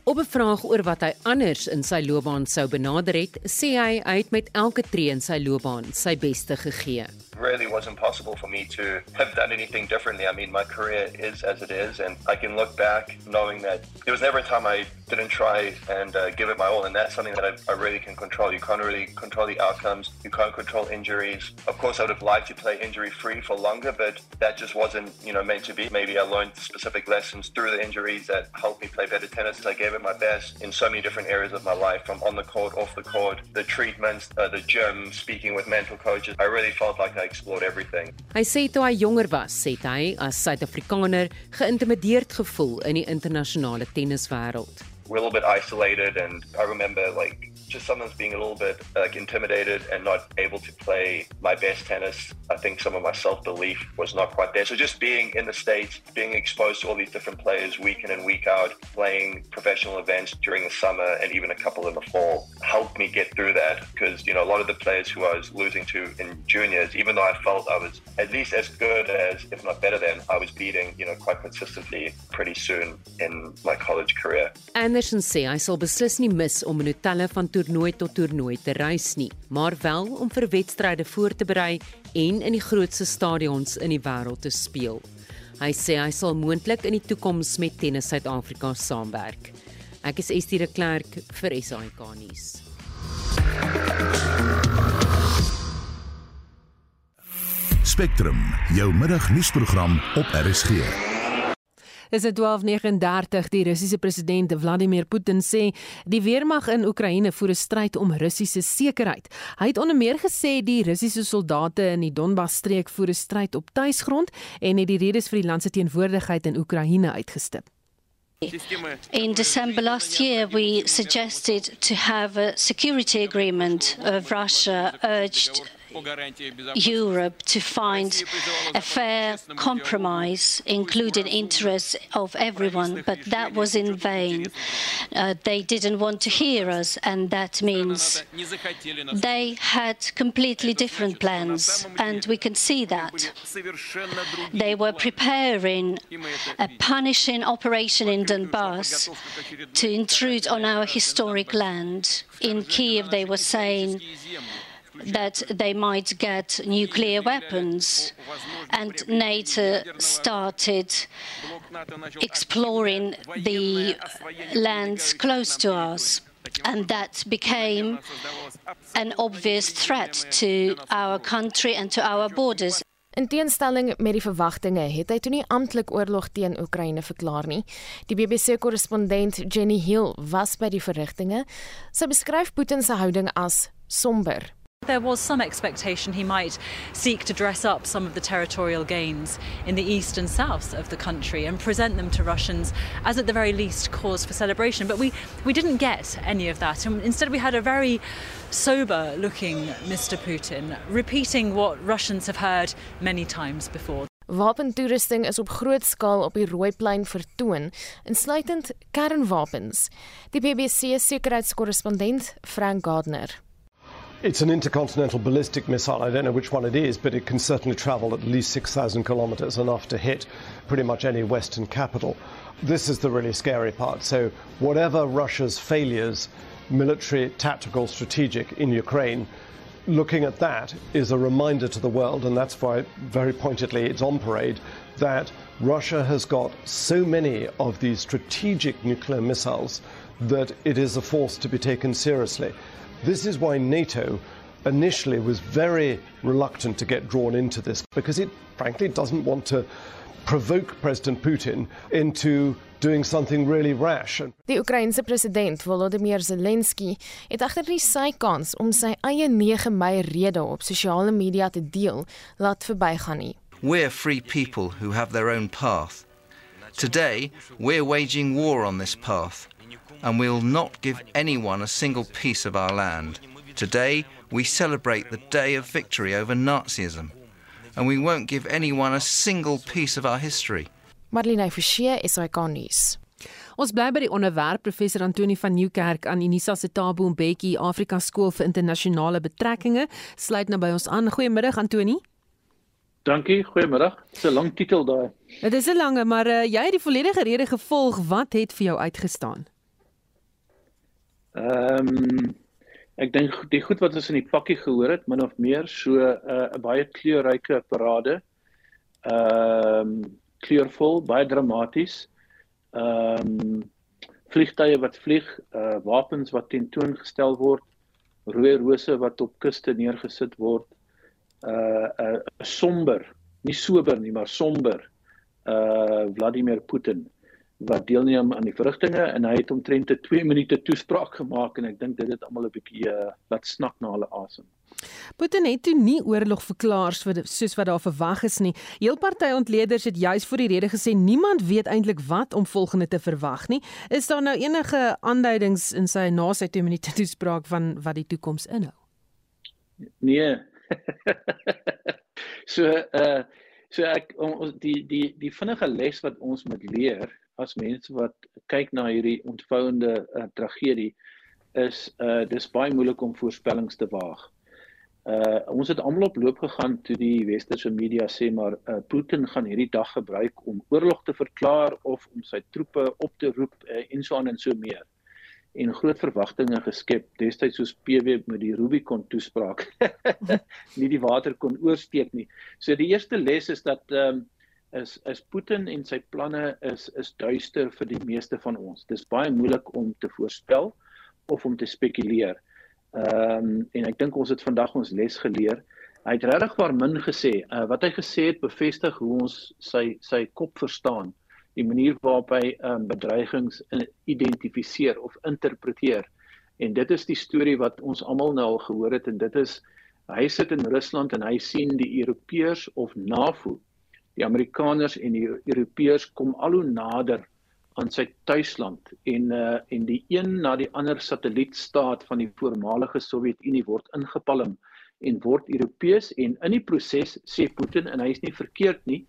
Op 'n vraag oor wat hy anders in sy loopbaan sou benader het, sê hy hy het met elke tree in sy loopbaan sy beste gegee. Really wasn't possible for me to have done anything differently. I mean, my career is as it is and I can look back knowing that there was never a time I didn't try and uh, give it my all and that's something that I, I really can control. You can't really control the outcomes. You can't control injuries. Of course, I would have liked to play injury free for longer, but that just wasn't, you know, meant to be. Maybe I learned specific lessons through the injuries that helped me play better tennis. I gave my best in so many different areas of my life, from on the court, off the court, the treatments, uh, the gym, speaking with mental coaches. I really felt like I explored everything. Hy sê toe hy jonger was, sê hy as Suid-Afrikaner geïntimideerd gevoel in die internasionale tenniswêreld. We're a little bit isolated and I remember like just sometimes being a little bit like intimidated and not able to play my best tennis. I think some of my self belief was not quite there. So just being in the States, being exposed to all these different players week in and week out, playing professional events during the summer and even a couple in the fall helped me get through that. Because, you know, a lot of the players who I was losing to in juniors, even though I felt I was at least as good as, if not better than, I was beating, you know, quite consistently pretty soon in my college career. Anderson sê hy nie mis om 'n hotelle van toernooi tot toernooi te reis nie, maar wel om vir wedstryde voor te berei en in die grootste stadions in die wêreld te speel. Hy sê hy sal moontlik in die toekoms met Tennis Suid-Afrika saamwerk. Ek is Estie de Klerk vir SAK nuus. Spectrum, jou middagnuusprogram op RSG. Dis 12:39 die Russiese president Vladimir Putin sê die weermag in Oekraïne voer 'n stryd om Russiese sekerheid. Hy het onder meer gesê die Russiese soldate in die Donbas-streek voer 'n stryd op tuisgrond en het die redes vir die land se teenwoordigheid in Oekraïne uitgestip. In December last year, we suggested to have a security agreement. Uh, Russia urged Europe to find a fair compromise, including interests of everyone, but that was in vain. Uh, they didn't want to hear us, and that means they had completely different plans, and we can see that. They were preparing a punishing operation in Donbass to intrude on our historic land. In Kiev, they were saying that they might get nuclear weapons. And NATO started exploring the lands close to us. And that became an obvious threat to our country and to our borders. In teenstelling met die verwagtinge het hy toe nie amptelik oorlog teen Oekraïne verklaar nie. Die BBC-korrespondent Jenny Hill was by die verrigtinge. Sy beskryf Putin se houding as somber. There was some expectation he might seek to dress up some of the territorial gains in the east and south of the country and present them to Russians as, at the very least, cause for celebration. But we, we didn't get any of that. And instead, we had a very sober looking Mr. Putin repeating what Russians have heard many times before. Wapentoerusting is op groot skaal op die Rooiplein vertoon, insluitend kernwapens. Die BBC sekuriteitskorrespondent Frank Gardner It's an intercontinental ballistic missile. I don't know which one it is, but it can certainly travel at least 6,000 kilometers, enough to hit pretty much any Western capital. This is the really scary part. So, whatever Russia's failures, military, tactical, strategic, in Ukraine, looking at that is a reminder to the world, and that's why, very pointedly, it's on parade, that Russia has got so many of these strategic nuclear missiles that it is a force to be taken seriously. This is why NATO initially was very reluctant to get drawn into this because it frankly doesn't want to provoke President Putin into doing something really rash. Die Oekraïense president Volodymyr Zelensky het agter die sy kans om sy eie 9 Mei rede op sosiale media te deel, laat verbygaan nie. We're free people who have their own path. Today, we're waging war on this path. And we will not give anyone a single piece of our land. Today, we celebrate the day of victory over Nazism, and we won't give anyone a single piece of our history. Marlene Forsie is ikonies. Ons bly by die onderwerp professor Antoni van Nieuwkerk aan Unisa se Tabo Mbeki Afrika Skool vir Internasionale Betrekkinge sluit nou by ons aan. Goeiemiddag Antoni. Dankie, goeiemiddag. Dis 'n lang titel daai. Dit is 'n lange, maar uh, jy het die volledige rede gevolg. Wat het vir jou uitgestaan? Ehm um, ek dink die goed wat ons in die pakkie gehoor het, min of meer so eh, 'n uh, baie kleurryke parade. Ehm um, kleurvol, baie dramaties. Ehm um, vliegtye wat vlieg, uh wapens wat tentoongestel word, rooi rose wat op kuste neergesit word. Uh 'n uh, somber, nie sober nie, maar somber. Uh Vladimir Putin wat deelneem aan die verrigtinge en hy het omtrent 'n 2 minute toespraak gemaak en ek dink dit het almal 'n bietjie uh, laat snak na hulle asem. Putin het toe nie oorlog verklaar soos wat daar verwag is nie. Heel party ontleeders het juis voor die rede gesê niemand weet eintlik wat om volgende te verwag nie. Is daar nou enige aanduidings in sy na sy 2 minute toespraak van wat die toekoms inhou? Nee. so uh so ek ons die die die vinnige les wat ons moet leer as mense wat kyk na hierdie ontvouende uh, tragedie is uh dis baie moeilik om voorspellings te waag. Uh ons het almal op loop gegaan toe die westerse media sê maar uh, Putin gaan hierdie dag gebruik om oorlog te verklaar of om sy troepe op te roep uh, en so aan en so meer. En groot verwagtinge geskep destyds soos PW met die Rubicon toespraak. nie die water kon oorsteek nie. So die eerste les is dat ehm um, is is Putin en sy planne is is duister vir die meeste van ons. Dis baie moeilik om te voorspel of om te spekuleer. Ehm um, en ek dink ons het vandag ons les geleer. Hy het regtig waar min gesê. Uh, wat hy gesê het bevestig hoe ons sy sy kop verstaan, die manier waarop hy ehm um, bedreigings identifiseer of interpreteer. En dit is die storie wat ons almal nou al gehoor het en dit is hy sit in Rusland en hy sien die Europeërs of NAVO die Amerikaners en die Europeërs kom al hoe nader aan sy tuisland en uh en die een na die ander satellietstaat van die voormalige Sowjetunie word ingepalm en word Europees en in die proses sê Putin en hy is nie verkeerd nie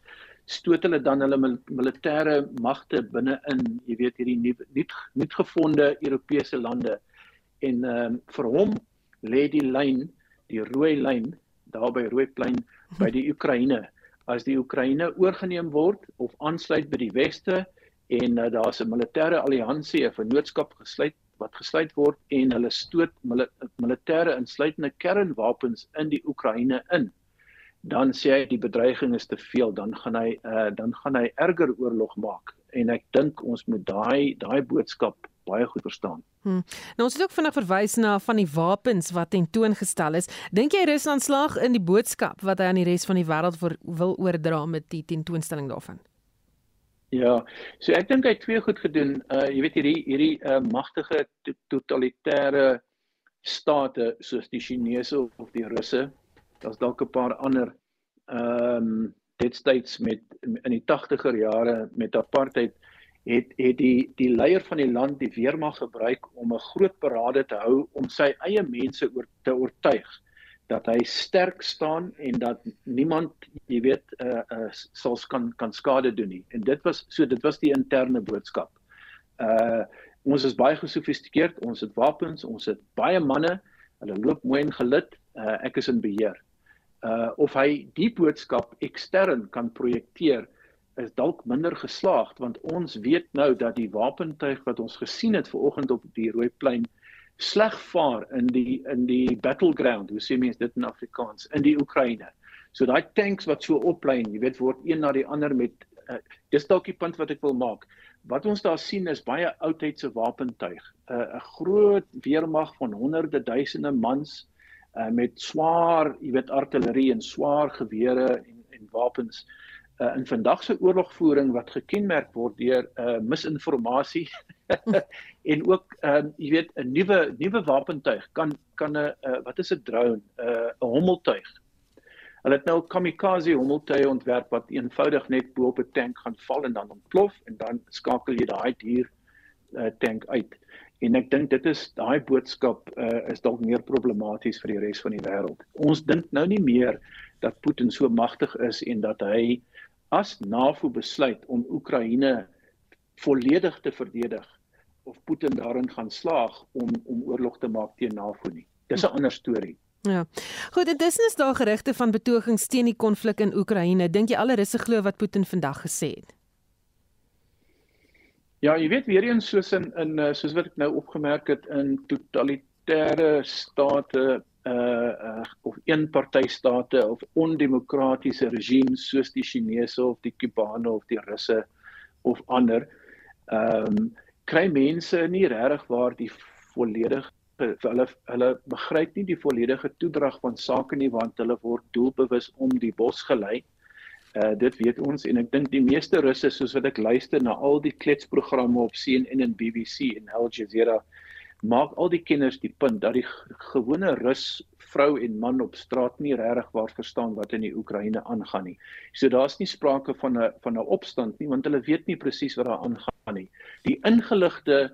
stoot hulle dan hulle militêre magte binne in jy weet hierdie nuut nuut nuut gevonde Europese lande. En um, vir hom lê die lyn die rooi lyn daar by Rooiplein by die Oekraïne as die Oekraïne oorgeneem word of aansluit by die weste en uh, daar's 'n militêre alliansie 'n vennootskap gesluit wat gesluit word en hulle stoot militêre insluitende kernwapens in die Oekraïne in. Dan sê hy die bedreiging is te veel dan gaan hy uh, dan gaan hy erger oorlog maak en ek dink ons moet daai daai boodskap baie goed verstaan. Hmm. Nou ons het ook vinnig verwys na van die wapens wat tentoongestel is. Dink jy Rusland slaag in die boodskap wat hy aan die res van die wêreld wil oordra met die tentoonstelling daarvan? Ja, so ek dink hy het twee goed gedoen. Uh jy weet hierdie hierdie uh magtige totalitêre state soos die Chinese of die Russe daar's dalk 'n paar ander ehm um, dit steeds met in die 80er jare met apartheid het het die die leier van die land die weermag gebruik om 'n groot parade te hou om sy eie mense oor te oortuig dat hy sterk staan en dat niemand jy weet uh, uh sal kan kan skade doen nie en dit was so dit was die interne boodskap. Uh ons is baie gesofistikeerd, ons het wapens, ons het baie manne, hulle loop mooi en gelid, uh ek is in beheer uh of hy die boodskap ekstern kan projekteer is dalk minder geslaagd want ons weet nou dat die wapentuig wat ons gesien het ver oggend op die rooi plein sleg vaar in die in die battleground hoe sê mense dit in Afrikaans in die Oekraïne. So daai tanks wat so oplyn, jy weet word een na die ander met uh, dis dalk die punt wat ek wil maak. Wat ons daar sien is baie oudheidse wapentuig. uh, 'n groot weermag van honderde duisende mans uh uh, met swaar, jy weet artillerie en swaar gewere en en wapens uh, in vandag se oorlogvoering wat gekenmerk word deur uh, misinformasie en ook um, jy weet 'n nuwe nuwe wapentuig kan kan 'n uh, wat is 'n drone uh, 'n hommeltuig Hulle het nou kamikaze hommeltuie ontwerp wat eenvoudig net bo op 'n tank gaan val en dan ontplof en dan skakel jy daai dier uh, tank uit. En ek dink dit is daai boodskap uh, is dalk meer problematies vir die res van die wêreld. Ons dink nou nie meer dat Putin so magtig is en dat hy as NAVO besluit om Oekraïne volledig te verdedig of Putin daarin gaan slaag om om oorlog te maak teen NAVO nie. Dis 'n ander storie. Ja. Goed, intussen is daar gerugte van betogings teen die konflik in Oekraïne. Dink jy alle russe glo wat Putin vandag gesê het? Ja, jy weet weer eens soos in in eh, soos wat ek nou opgemerk het in totalitêre state uh uh of eenpartystate of ondemokratiese regimes soos die Chinese of die Kubane of die Russe of ander ehm um, kry mense nie regtig waar die volledige hulle hulle begryp nie die volledige toedrag van sake nie want hulle word doelbewus om die bos gelei Uh dit weet ons en ek dink die meeste russe soos wat ek luister na al die kletsprogramme op CNN en BBC en Al Jazeera maak al die kenners die punt dat die gewone rus vrou en man op straat nie regtig waar verstaan wat in die Oekraïne aangaan nie. So daar's nie sprake van 'n van 'n opstand nie want hulle weet nie presies wat daar aangaan nie. Die ingeligte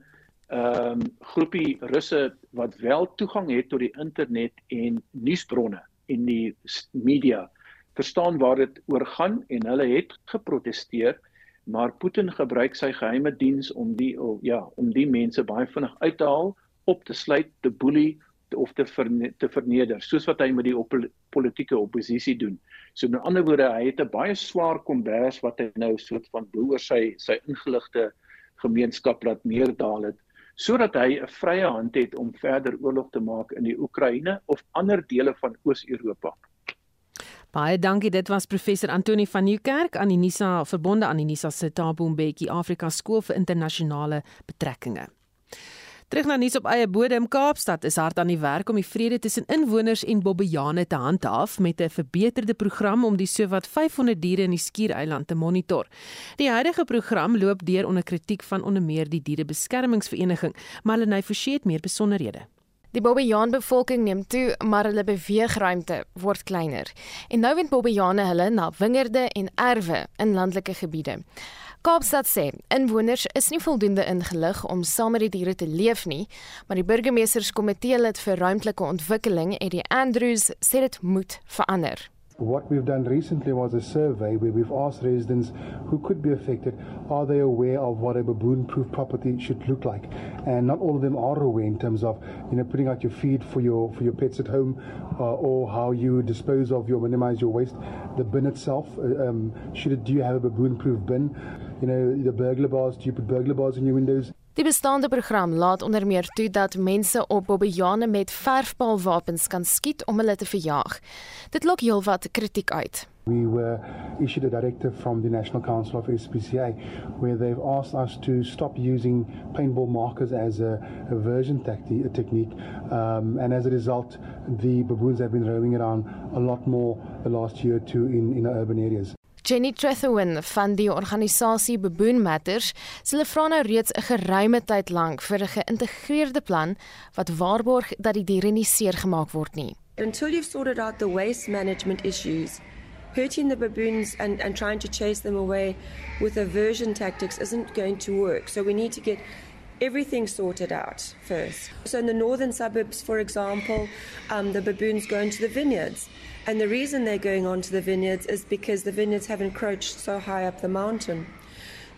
ehm um, groepie russe wat wel toegang het tot die internet en nuusbronne en die media verstaan waar dit oor gaan en hulle het geprotesteer maar Putin gebruik sy geheime diens om die oh, ja om die mense baie vinnig uit te haal op te sluit te boelie of te verne, te verneder soos wat hy met die op, politieke oppositie doen. So met ander woorde, hy het 'n baie swaar kombers wat hy nou soort van bo oor sy sy ingeligte gemeenskap laat neerdaal het sodat hy 'n vrye hand het om verder oorlog te maak in die Oekraïne of ander dele van Oos-Europa. Baie dankie. Dit was professor Antoni van Nieuwkerk aan die Nisa verbonde aan die Nisa se Thabo Mbeki Afrika Skool vir Internasionale Betrekkinge. Terug na nuus op eie bodem Kaapstad is hard aan die werk om die vrede tussen inwoners en bobbejane te handhaaf met 'n verbeterde program om die sowat 500 diere in die skiereiland te monitor. Die huidige program loop deur onder kritiek van onder meer die dierebeskermingsvereniging, maar hulle nou verseë meer besonderhede. Die Bobbejaan bevolking neem toe, maar hulle beweegruimte word kleiner. En nou wend Bobbejane hulle na wingerde en erwe in landelike gebiede. Kaapstad sê inwoners is nie voldoende ingelig om saam met die diere te leef nie, maar die burgemeesterskomitee lid vir ruimtelike ontwikkeling, Eddie Andrews, sê dit moet verander. What we've done recently was a survey where we've asked residents who could be affected, are they aware of what a baboon-proof property should look like? And not all of them are aware in terms of, you know, putting out your feed for your for your pets at home, uh, or how you dispose of your minimize your waste. The bin itself, uh, um, should it, do you have a baboon-proof bin? You know, the burglar bars, do you put burglar bars in your windows? Die bestaande program laat onder meer toe dat mense op bobbejane met verfpaalwapens kan skiet om hulle te verjaag. Dit lok heelwat kritiek uit. We were issued a directive from the National Council of SPCA where they've asked us to stop using paintball markers as a aversion tacti- a technique. Um, and as a result, the baboons have been roaming around a lot more the last year or two in, in urban areas. Jenny Trethewin van die organisasie Baboon Matters hulle vra nou reeds 'n geruime tyd lank vir 'n geïntegreerde plan wat waarborg dat die diere nie seer gemaak word nie. Until you've sorted out the waste management issues, hurting the baboons and, and trying to chase them away with aversion tactics isn't going to work. So we need to get everything sorted out first. So in the northern suburbs, for example, um, the baboons go into the vineyards. And the reason they're going onto the vineyards is because the vineyards have encroached so high up the mountain.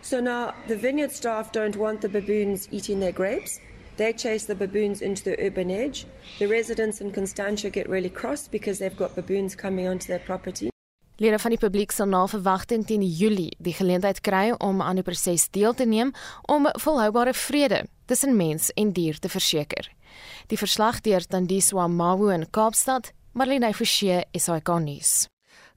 So now the vineyard staff don't want the baboons eating their grapes. They chase the baboons into the urban edge. The residents in Constantia get really cross because they've got baboons coming onto their property. Lede van die publiek sal na verwagting teen Julie die geleentheid kry om aan die proses deel te neem om volhoubare vrede tussen mens en dier te verseker. Die verslag deur Tandiswa Mawu in Kaapstad Marlene Forsie SAK nuus.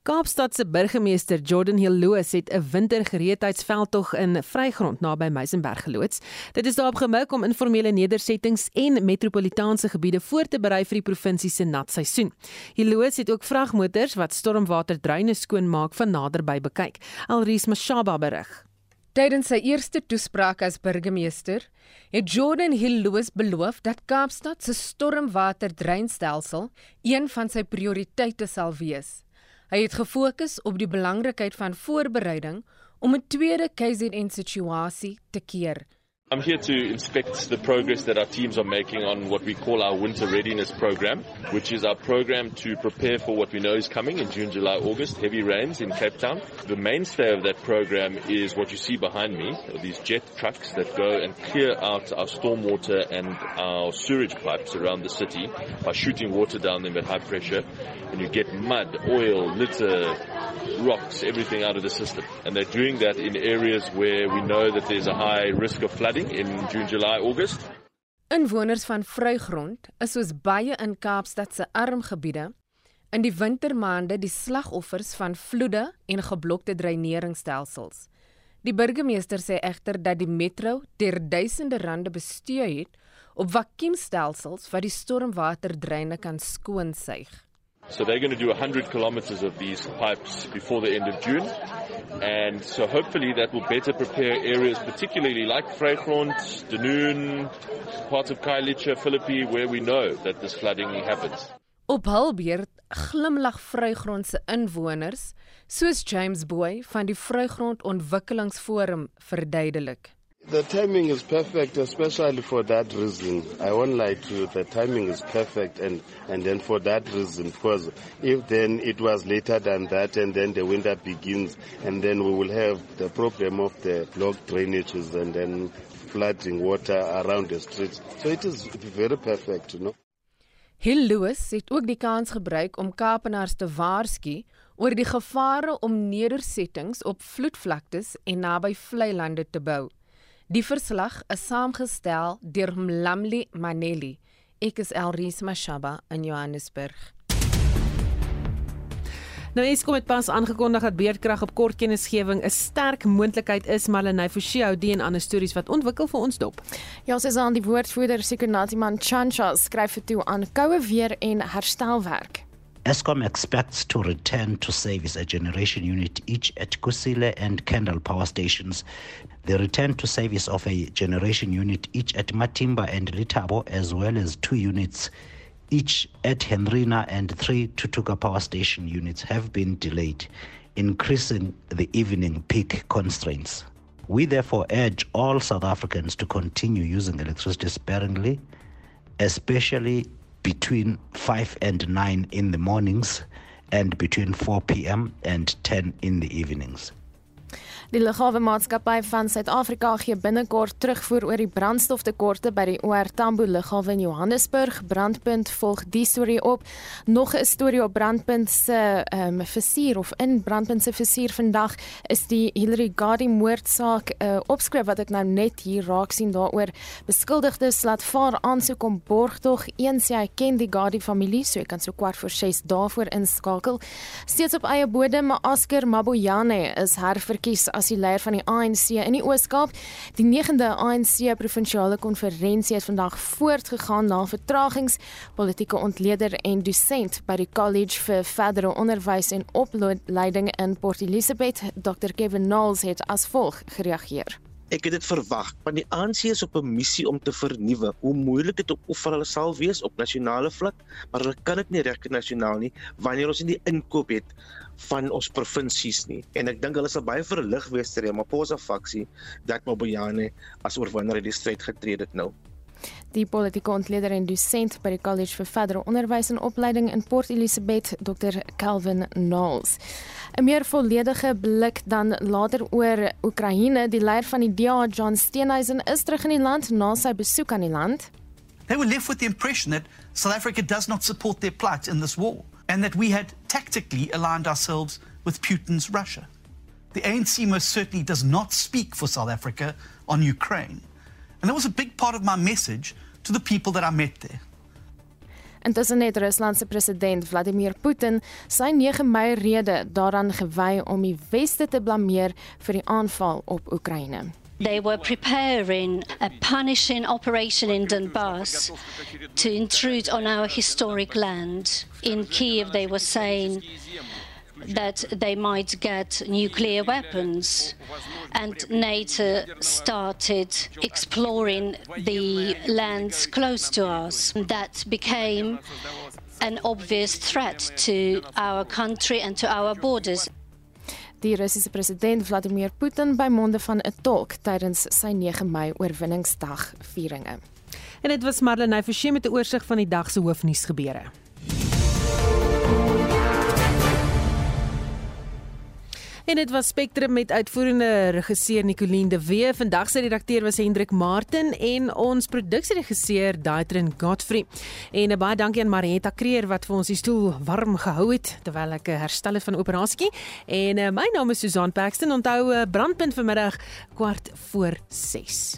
Kaapstad se burgemeester Jordan Hilloos het 'n wintergereedheidsveldtog in Vrygrond naby Meisenberg geloods. Dit is daarop gemik om informele nedersettings en metropolitaanse gebiede voor te berei vir die provinsie se nat seisoen. Hilloos het ook vragmotors wat stormwaterdreine skoonmaak van naderby bekyk. Alries Mashaba berig. Tydens sy eerste toespraak as burgemeester het Jordan Hilloos beloof dat Kaapstad se stormwaterdreinstelsel een van sy prioriteite sal wees. Hy het gefokus op die belangrikheid van voorbereiding om 'n tweede KZN situasie te keer. I'm here to inspect the progress that our teams are making on what we call our winter readiness program, which is our program to prepare for what we know is coming in June, July, August, heavy rains in Cape Town. The mainstay of that program is what you see behind me, these jet trucks that go and clear out our stormwater and our sewage pipes around the city by shooting water down them at high pressure. And you get mud, oil, litter, rocks, everything out of the system. And they're doing that in areas where we know that there's a high risk of flooding in June, July, August. Inwoners van Vrygrond is soos baie in Kaapstad se arm gebiede in die wintermaande die slagoffers van vloede en geblokte dreineringsstelsels. Die burgemeester sê egter dat die metro ter duisende rande bestee het op vakuumstelsels wat die stormwaterdreine kan skoonsuig. So they're going to do 100 kilometers of these pipes before the end of June. And so hopefully that will better prepare areas, particularly like Vrygrond, Dunoon, parts of Kailicha, Philippi, where we know that this flooding happens. Op hul beurt glimlag Vrygrond se inwoners, soos James Boy van die Vrygrond Ontwikkelingsforum verduidelik. The timing is perfect, especially for that reason. I won't lie to you, the timing is perfect, and, and then for that reason, because if then it was later than that, and then the winter begins, and then we will have the problem of the blocked drainages and then flooding water around the streets. So it is very perfect, you know. Hill Lewis het ook die kans gebruik om Kaapenaars te waarsku oor die gevare om nedersettings op vloedvlaktes en naby vlei lande te bou. Die verslag is saamgestel deur Mlamli Maneli. Ek is Elrise Mashaba in Johannesburg. Nou Eskom het pas aangekondig dat beerdkrag op kort kennisgewing 'n sterk moontlikheid is, maar Lenay Forsie hou die en ander stories wat ontwikkel vir ons dop. Ja, ons is aan die woordvoerder Sekunatiman Chancha skryf vir toe aan koue weer en herstelwerk. Eskom expects to return to service a generation unit each at Kusile and Kendall power stations. The return to service of a generation unit each at Matimba and Litabo, as well as two units each at Henrina and three Tutuka power station units, have been delayed, increasing the evening peak constraints. We therefore urge all South Africans to continue using electricity sparingly, especially between 5 and 9 in the mornings and between 4 p.m. and 10 in the evenings. Die Lughawe Maatskappy van Suid-Afrika gee binnekort terugvoer oor die brandstoftekorte by die OR Tambo Lughawe in Johannesburg. Brandpunt volg die storie op. Nog 'n storie op Brandpunt se ehm um, versuur of in Brandpunt se versuur vandag is die Hillary Gardie moordsaak uh, opskrif wat ek nou net hier raak sien daaroor. Beskuldigdes laat vaar aansoek om borgtog. Een sê hy ken die Gardie familie, so ek kan so kwart voor 6 daarvoor inskakel. Steeds op eie bodem, Asker Mabuyane is herverkies as die leier van die ANC in die Oos-Kaap. Die 9de ANC provinsiale konferensie het vandag voortgegaan na vertragings. Politieke ontleder en dosent by die College vir Verdere Onderwys en Opleiding in Port Elizabeth, Dr Kevin Knowles het as volg gereageer. Ek het dit verwag, want die ANC is op 'n missie om te vernuwe. Hoe moeilik dit ook of hulle sal wees op nasionale vlak, maar hulle kan dit nie reg nasionaal nie wanneer ons nie die inkoop het van ons provinsies nie. En ek dink hulle sal baie verlig wees ter Maposa faksie dat Mobojane as oorwinnaar uit die stryd getree het nou. Die politieke ontleder en dosent by die College vir Verdere Onderwys en Opleiding in Port Elizabeth, Dr Calvin Knowles. 'n Meer volledige blik dan later oor Oekraïne. Die leier van die DA, John Steenhuisen, is terug in die land na sy besoek aan die land. They were left with the impression that South Africa does not support their plight in this war and that we had tactically aligned ourselves with Putin's Russia. The ANC most certainly does not speak for South Africa on Ukraine. And that was a big part of my message to the people that I met there. Intussen het Rusland se president Vladimir Putin sy 9 Mei rede daaraan gewy om die weste te blameer vir die aanval op Oekraïne. They were preparing a punishing operation in Donbass to intrude on our historic land. In Kiev, they were saying that they might get nuclear weapons. And NATO started exploring the lands close to us. That became an obvious threat to our country and to our borders. Die Russiese president Vladimir Putin by monde van 'n tolk tydens sy 9 Mei oorwinningsdag vieringe. En dit was Marlene Forsie met 'n oorsig van die dag se hoofnuus En dit was Spectrum met uitvoerende regisseur Nicoline de Wee. Vandag se redakteur was Hendrik Martin en ons produksieregisseur Daitrin Godfrey. En baie dankie aan Marietta Kreer wat vir ons die stoel warm gehou het terwyl ek herstel het van operasie. En uh, my naam is Susan Paxton. Onthou uh, brandpunt vanmiddag kwart voor 6.